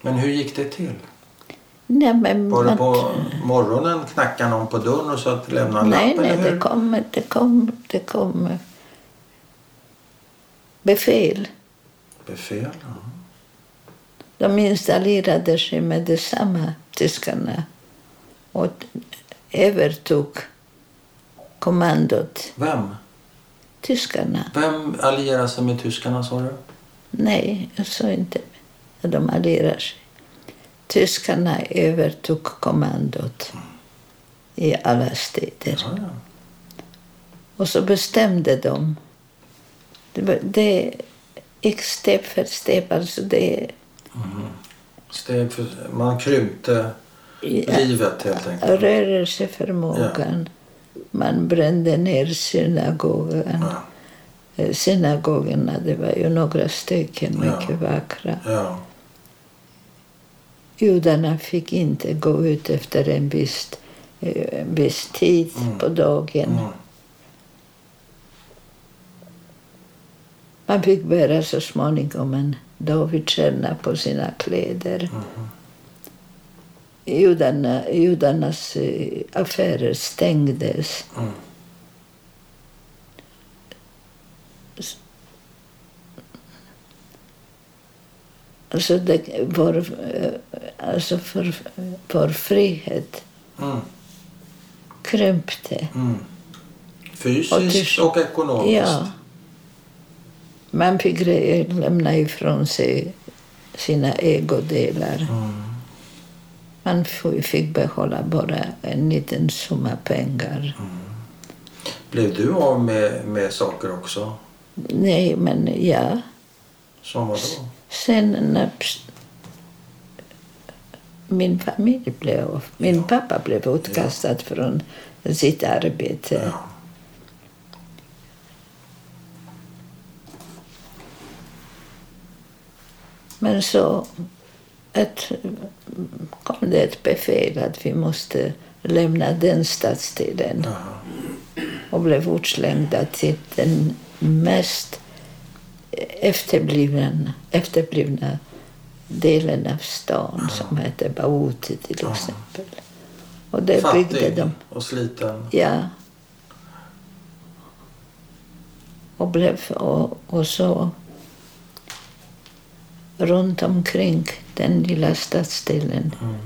B: Men hur gick det till?
A: Nej, men
B: Var det på morgonen knackade någon på dörren och sa att lämna en
A: Nej,
B: lapp?
A: nej, det kom, det kom, det kom eh, befäl
B: Befäl? Ja.
A: De installerade sig med detsamma, tyskarna, och övertog kommandot.
B: Vem?
A: Tyskarna.
B: Vem allierade sig med tyskarna sa du?
A: Nej, jag sa inte att de allierade sig. Tyskarna övertog kommandot i alla städer.
B: Ja, ja.
A: Och så bestämde de. Det, det gick steg för steg. Alltså det,
B: Steg för, man krympte
A: ja,
B: livet helt enkelt.
A: rörelseförmågan. Man brände ner synagogan.
B: Ja.
A: Eh, Synagogorna, det var ju några stycken
B: Ja.
A: mycket vackra.
B: Ja.
A: Judarna fick inte gå ut efter en viss, eh, en viss tid
B: Mm.
A: på dagen.
B: Mm.
A: Man fick bära så småningom en Davidstjärna på sina kläder. Judarna, judarnas eh, affärer stängdes.
B: Mm.
A: Alltså, det, vår, eh, alltså för, vår frihet
B: Mm.
A: krympte.
B: Mm.
A: Och
B: Fysiskt
A: tyst-
B: och ekonomiskt.
A: Ja. Man fick lämna ifrån sig sina ägodelar.
B: Mm.
A: Man fick behålla bara en liten summa pengar.
B: Blev du av med, med saker också?
A: Nej, men ja.
B: Som vadå?
A: Sen när min familj blev. Min pappa blev utkastad från sitt arbete.
B: Ja.
A: Men så ett, kom det ett befäl att vi måste lämna den stadsdelen
B: Ja.
A: och blev utslängda till den mest efterblivna, efterblivna delen av stan som heter Bauti till
B: Ja.
A: exempel. Och där byggde
B: Fattig
A: de.
B: och sliten.
A: Ja. Och, blev, och, och så runt omkring den lilla stadsdelen
B: Mm.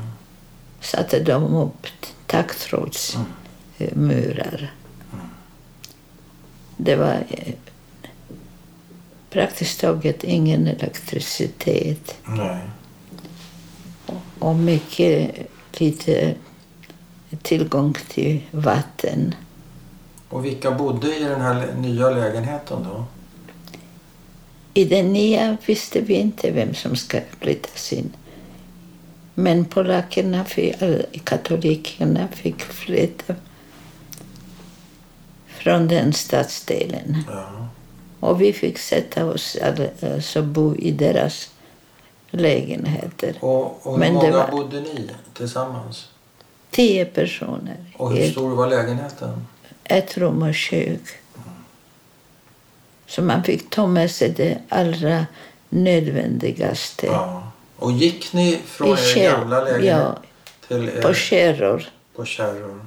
A: satte de upp taggtrådsmurar. Det var praktiskt taget ingen elektricitet
B: Nej.
A: och mycket lite tillgång till vatten.
B: Och vilka bodde i den här nya lägenheten då?
A: I den nya visste vi inte vem som ska flyttas in. Men polackerna, katolikerna, fick flytta från den stadsdelen.
B: Ja.
A: Och vi fick sätta oss, alltså bo i deras lägenheter.
B: Och, och hur
A: Men
B: många
A: var-
B: bodde ni tillsammans?
A: Tio personer.
B: Och hur stor var lägenheten?
A: ett rum och kök. Så man fick ta med sig det allra nödvändigaste.
B: Ja. Och gick ni från
A: I
B: er gamla lägenhet
A: ja,
B: till er
A: På kärror.
B: på kärror?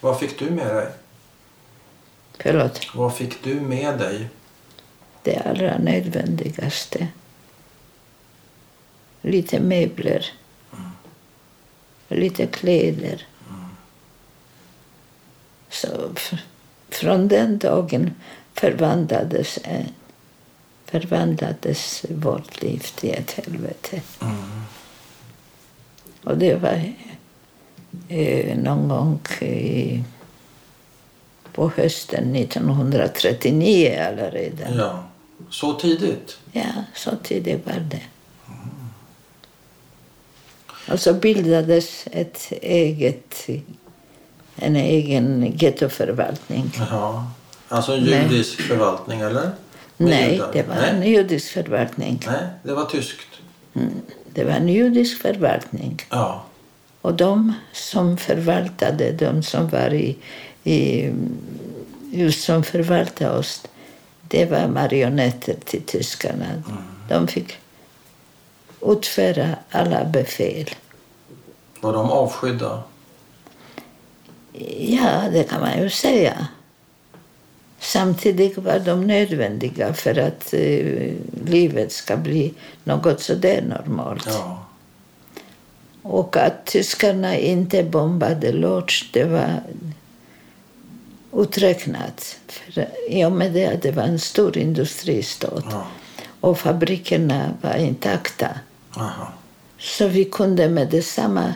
B: Vad fick du med dig?
A: Förlåt.
B: Vad fick du med dig?
A: Det allra nödvändigaste. Lite möbler. Lite kläder. Så från den dagen förvandlades, eh, förvandlades vårt liv till ett helvete.
B: Mm.
A: Och det var eh, någon gång i, på hösten 1939 allaredan. redan.
B: Ja. Så tidigt?
A: Ja, så tidigt var det. Och så bildades ett eget, en egen gettoförvaltning.
B: Ja. Alltså en
A: Nej.
B: judisk förvaltning, eller? Med
A: Nej,
B: judar?
A: det var
B: Nej.
A: en judisk förvaltning.
B: Nej, det var tyskt.
A: Det var en judisk förvaltning.
B: Ja.
A: Och de som förvaltade, de som var i, i just som förvaltade oss, det var marionetter till tyskarna. De fick utföra alla befäl.
B: Var de avskydda?
A: Ja, det kan man ju säga. Samtidigt var de nödvändiga för att eh, livet ska bli något sådär normalt.
B: Ja.
A: Och att tyskarna inte bombade Lodz, det var uträknat. För I och med det att det var en stor industristad
B: Ja.
A: och fabrikerna var intakta.
B: Aha.
A: Så vi kunde med detsamma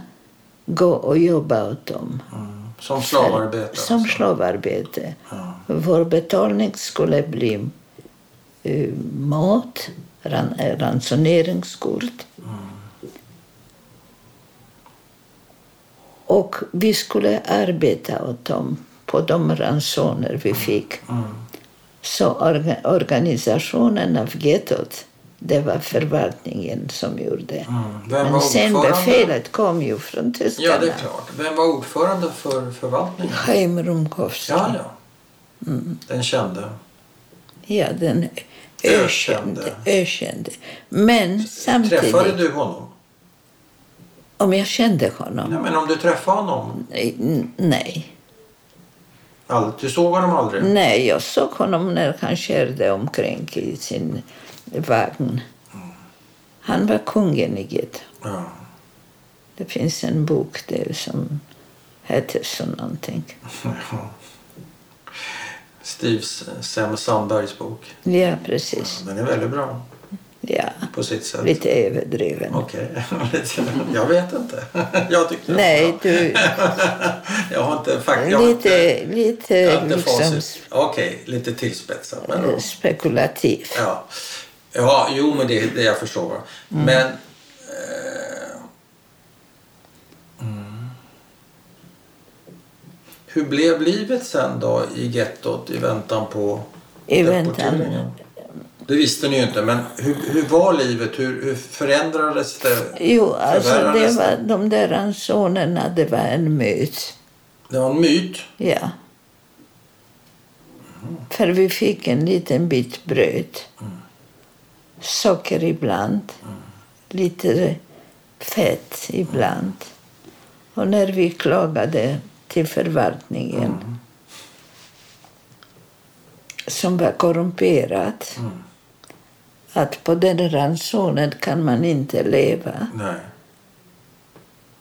A: gå och jobba åt dem.
B: Mm. Som slavarbete?
A: Som
B: alltså.
A: slavarbete.
B: Ja.
A: Vår betalning skulle bli eh, mat, ran, eh, ransoneringskort. Och vi skulle arbeta åt dem på de ransoner vi fick.
B: Mm.
A: Så orga, organisationen av gettot, det var förvaltningen som gjorde.
B: Mm.
A: Men sen befälet kom ju från tyskarna.
B: Ja, det är klart. Vem var ordförande för förvaltningen?
A: Chaim Rumkowski.
B: Ja, ja. Den kände.
A: Ja, den
B: Ökände.
A: ökände. Men samtidigt,
B: Träffade du honom?
A: om jag kände honom?
B: Ja, men om du träffade honom?
A: Nej, Nej.
B: Du såg honom aldrig?
A: Nej, jag såg honom när han körde omkring i sin vagn. Han var kungen i gettot.
B: Ja.
A: Det finns en bok där som heter så någonting.
B: Steve Sem Sandbergs bok.
A: Ja, precis.
B: Den är väldigt bra
A: Ja,
B: på sitt sätt.
A: lite överdriven.
B: Okej. *laughs* jag vet inte. *laughs* jag tyckte
A: Nej, du, *laughs*
B: jag har inte fakt- jag har
A: lite,
B: inte,
A: lite
B: inte
A: liksom.
B: Okej, lite tillspetsat. Men,
A: spekulativ.
B: ja. ja, jo men det, det jag förstår.
A: Mm.
B: Men... Eh, mm. Hur blev livet sen då i gettot i väntan på
A: I väntan.
B: Det visste ni ju inte, men hur, hur var livet? Hur, hur förändrades det?
A: Jo, alltså det var, de där ransonerna, det var en myt.
B: Det var en myt.
A: Ja. För vi fick en liten bit bröd. Socker ibland. Lite fett ibland. Och när vi klagade till förvaltningen som var korrumperad att på den ransonen kan man inte leva.
B: Nej.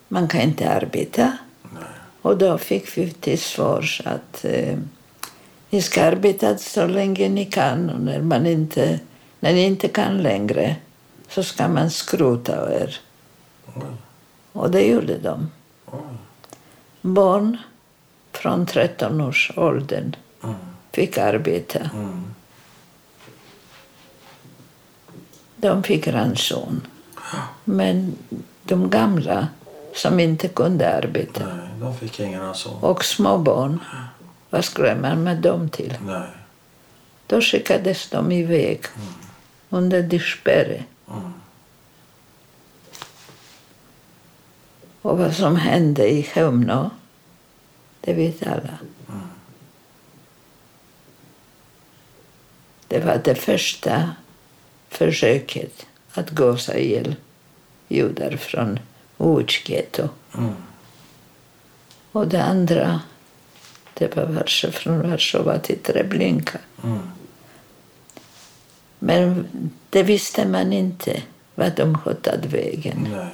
A: Man kan inte arbeta.
B: Nej.
A: Och då fick vi till svar att eh, ni ska arbeta så länge ni kan och när, man inte, när ni inte kan längre så ska man skrota er.
B: Oj.
A: Och det gjorde de.
B: Oj.
A: Barn från 13 års åldern
B: Mm.
A: fick arbeta.
B: Mm.
A: De fick ranson. Men de gamla som inte kunde arbeta
B: Nej, de fick ingen ranson.
A: och små barn, vad skulle man med dem till?
B: Nej.
A: Då skickades de iväg under dispärre.
B: Mm.
A: Och vad som hände i Chełmno, det vet alla. Det var det första försöket att gåsa ihjäl judar från Łódź-getto.
B: Mm.
A: Och det andra, det var Warszawa, från Warszawa till Treblinka.
B: Mm.
A: Men det visste man inte, vad de hade tagit vägen.
B: Nej.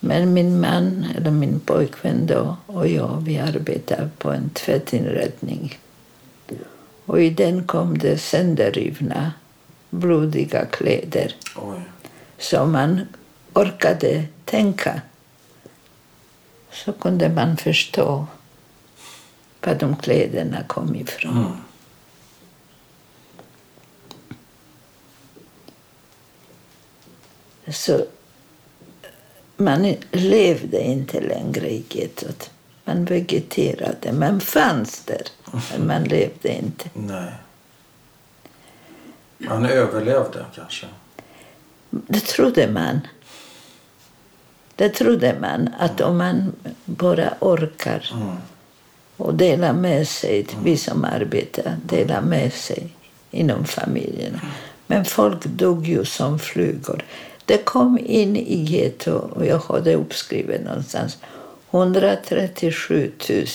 A: Men min man, eller min pojkvän då, och jag, vi arbetade på en tvättinrättning. Och i den kom det sönderrivna, blodiga kläder.
B: Oj.
A: Så man orkade tänka. Så kunde man förstå var de kläderna kom ifrån.
B: Mm.
A: Så man levde inte längre i gettot. Man vegeterade. Man fanns där, men man levde inte.
B: Nej. Man överlevde kanske.
A: Det trodde man. Det trodde man, att om man bara orkar
B: Mm.
A: och dela med sig, vi som arbetar, dela med sig inom familjen. Men folk dog ju som flugor. Det kom in i getto, och jag har det uppskrivet någonstans, 137 000,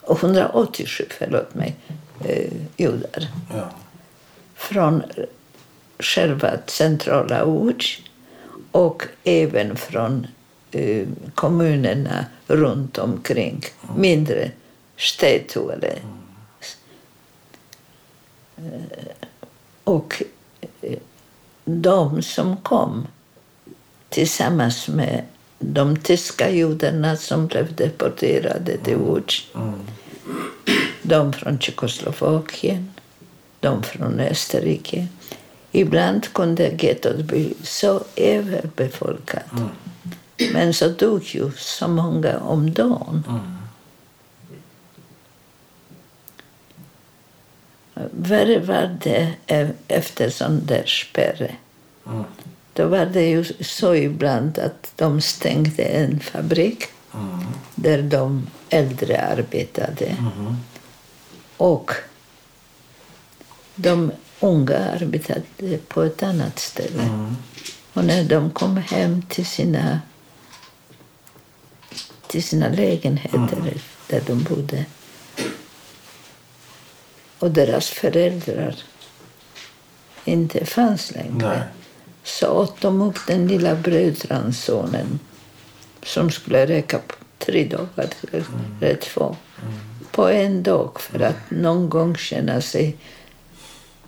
A: och 187 förlåt mig, eh, judar.
B: Ja.
A: Från själva centrala Łódź och även från eh, kommunerna runt omkring. Mindre städer. eller Eh, Och eh, de som kom tillsammans med de tyska judarna som blev deporterade till Łódź. De från Tjeckoslovakien, de från Österrike. Ibland kunde gettot bli så överbefolkat. Men så dog ju så många om dagen. Värre var det e- efter sån där spärre.
B: Mm.
A: Då var det ju så ibland att de stängde en fabrik
B: Mm.
A: där de äldre arbetade.
B: Mm.
A: Och de unga arbetade på ett annat ställe.
B: Mm.
A: Och när de kom hem till sina, till sina lägenheter där de bodde och deras föräldrar inte fanns längre
B: Nej.
A: så åt de upp den lilla brödransonen som skulle räcka på tre dagar eller två. På en dag för att någon gång känna sig,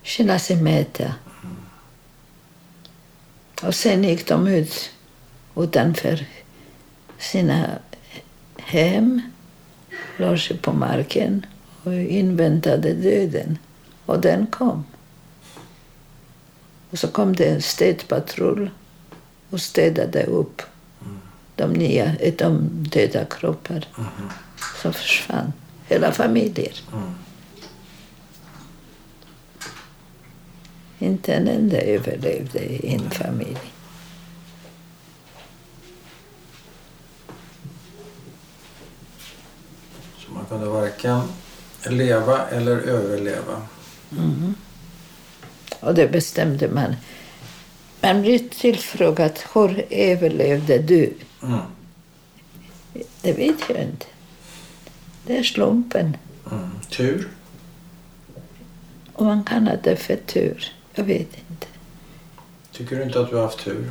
A: känna sig mätta. Och sen gick de ut utanför sina hem, la sig på marken och inväntade döden. Och den kom. Och så kom det en städpatrull och städade upp de, nya, de döda kroppar. Så försvann hela familjer. Inte en enda överlevde i en familj.
B: Så man kunde varken leva eller överleva.
A: Och det bestämde man. Man blir tillfrågad hur överlevde du?
B: Mm.
A: Det vet jag inte. Det är slumpen.
B: Mm. Tur.
A: Och man kallar det för tur. Jag vet inte.
B: Tycker du inte att du har haft tur?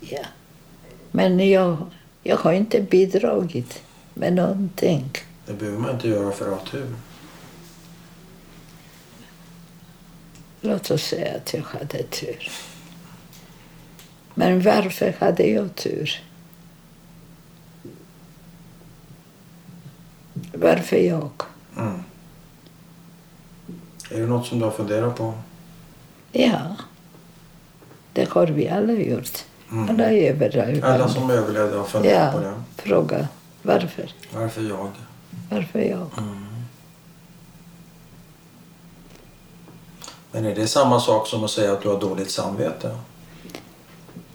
A: Ja. Men jag, jag har inte bidragit med någonting.
B: Det behöver man inte göra för att ha tur.
A: Låt oss säga att jag hade tur. Men varför hade jag tur? Varför jag?
B: Mm. Är det något som du har funderat på?
A: Ja, det har vi alla gjort.
B: Mm.
A: Alla.
B: Alla som överlevde har funderat på
A: Ja,
B: det.
A: fråga varför.
B: Varför jag?
A: Varför jag?
B: Men är det samma sak som att säga att du har dåligt samvete?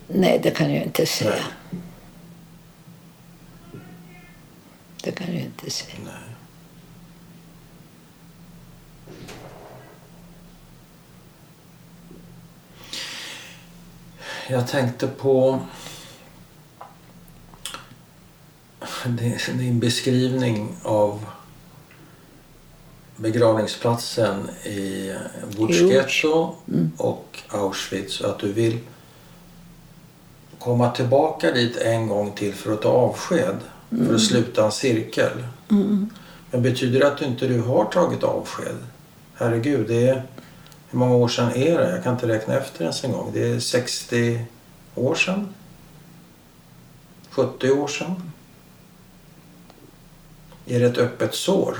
A: Nej, det kan jag inte säga.
B: Nej.
A: Det kan jag inte säga.
B: Nej. Jag tänkte på din- beskrivning av begravningsplatsen i Łódź och Auschwitz. Att du vill komma tillbaka dit en gång till för att ta avsked, för att sluta en cirkel. Men betyder det att du inte du har tagit avsked? Herregud, det är... Hur många år sedan är det? Jag kan inte räkna efter ens en gång. Det är 60 år sedan? 70 år sedan? Är det ett öppet sår?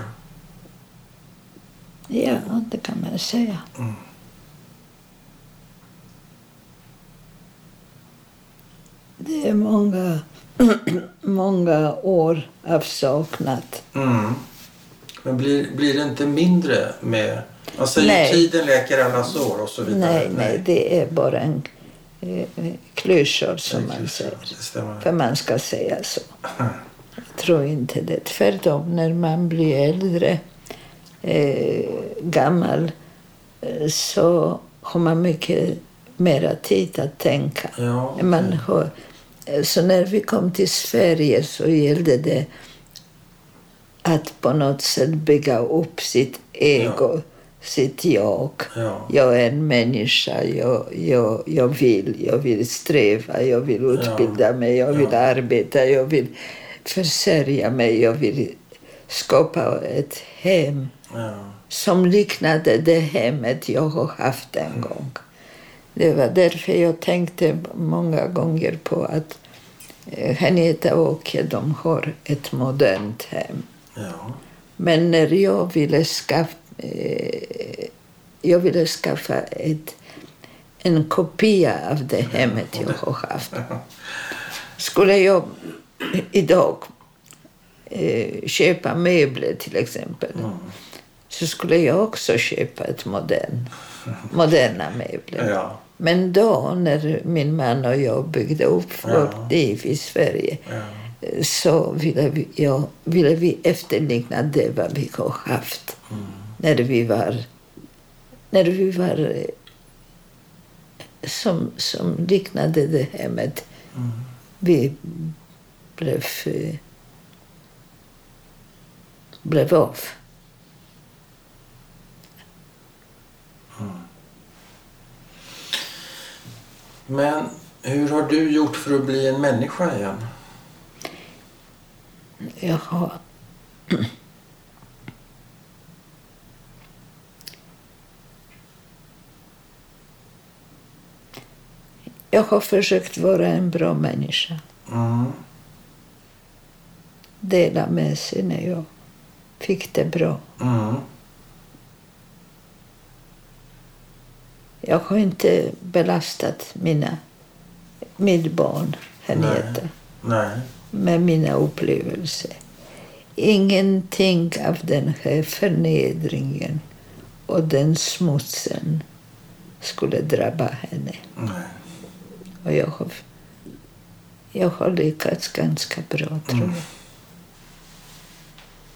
A: Ja, det kan man säga.
B: Mm.
A: Det är många, *clears throat* många år av saknad.
B: Mm. Men blir, blir det inte mindre med... Man säger
A: Nej.
B: tiden läker alla sår och så vidare.
A: Nej, nej, det är bara en eh, klyschor som man säger. För man ska säga så. *laughs* Jag tror inte det. Tvärtom, när man blir äldre, eh, gammal, eh, så har man mycket mera tid att tänka.
B: Ja, okej.
A: Man har, eh, så när vi kom till Sverige så gällde det att på något sätt bygga upp sitt ego, sitt jag.
B: Ja.
A: Jag är en människa, jag, jag, jag vill, jag vill sträva, jag vill utbilda mig, jag vill
B: Ja.
A: arbeta, jag vill försörja mig, jag vill skapa ett hem
B: Ja.
A: som liknade det hemmet jag har haft en gång. Det var därför jag tänkte många gånger på att eh, Henrietta och Åke, de har ett modernt hem.
B: Ja.
A: Men när jag ville skaffa, eh, jag ville skaffa ett, en kopia av det hemmet jag har haft. Skulle jag idag eh, köpa möbler till exempel så skulle jag också köpa ett modern, *laughs* moderna möbler.
B: Ja.
A: Men då, när min man och jag byggde upp vårt
B: Ja.
A: liv i Sverige
B: Ja.
A: så ville vi, ja, ville vi efterlikna det vad vi har haft när vi var, när vi var eh, som, som liknade det hemmet vi blev, eh, blev av.
B: Men hur har du gjort för att bli en människa igen?
A: Jag har... Jag har försökt vara en bra människa.
B: Mm.
A: Dela med sig när jag fick det bra.
B: Mm.
A: Jag har inte belastat mina, mitt barn
B: Nej.
A: med mina upplevelser. Ingenting av den här förnedringen och den smutsen skulle drabba henne.
B: Nej.
A: Och jag har, jag har lyckats ganska bra, tror jag.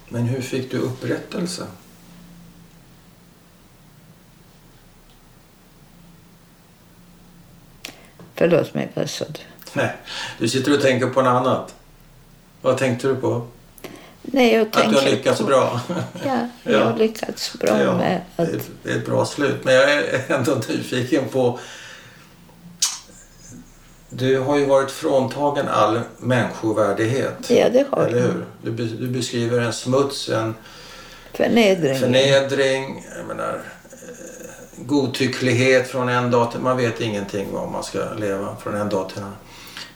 B: Men hur fick du upprättelse?
A: Förlåt mig, vad sa du?
B: Nej, du sitter och tänker på något annat. Vad tänkte du på?
A: Nej, jag
B: Att du har lyckats
A: på-
B: bra? *laughs* *laughs*
A: Ja, jag
B: Ja.
A: har lyckats bra
B: Ja,
A: med att...
B: det är ett bra slut. Men jag är ändå nyfiken på... Du har ju varit fråntagen all människovärdighet.
A: Ja, det har
B: Eller
A: jag.
B: hur? Du, du beskriver en smuts, en
A: Förnedring.
B: förnedring, jag menar, eh, godtycklighet från en dag till... Man vet ingenting om man ska leva från en dag till en annan.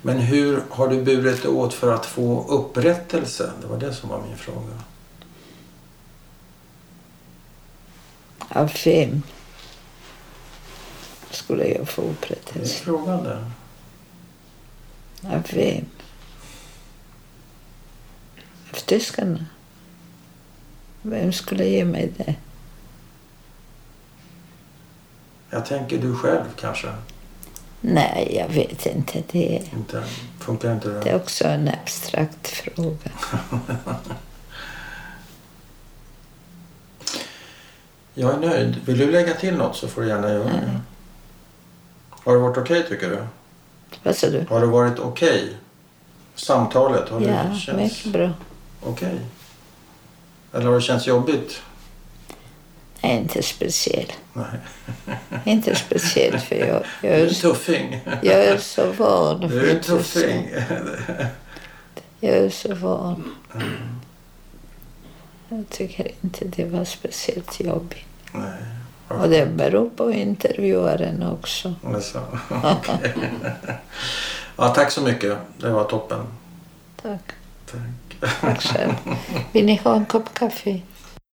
B: Men hur har du burit dig åt för att få upprättelse? Det var det som var min fråga.
A: Av vem skulle jag få
B: Det är
A: upprättelse?
B: frågan där.
A: Av vem? Av tyskarna? Vem skulle ge mig det?
B: Jag tänker du själv kanske?
A: Nej, jag vet inte. Det,
B: Inte, funkar inte det?
A: det är också en abstrakt fråga. *laughs*
B: Jag är nöjd. Vill du lägga till något så får du gärna göra det. Har det varit okej tycker du?
A: Vad sa du?
B: Har det varit okej? Samtalet, har det
A: Ja,
B: känts
A: mycket bra.
B: okej? Eller har det känts jobbigt?
A: Nej, inte speciell.
B: Nej. *laughs*
A: Inte speciellt för jag, *laughs* jag,
B: Du är en
A: är,
B: tuffing.
A: jag är så van.
B: Du är en tuffing.
A: Jag är så van. Jag tycker inte det var speciellt jobbigt.
B: Nej.
A: Och det beror på intervjuaren också.
B: Alltså, okej. ja, tack så mycket. Det var toppen.
A: Tack.
B: Tack.
A: Tack själv. Vill ni ha en kopp kaffe?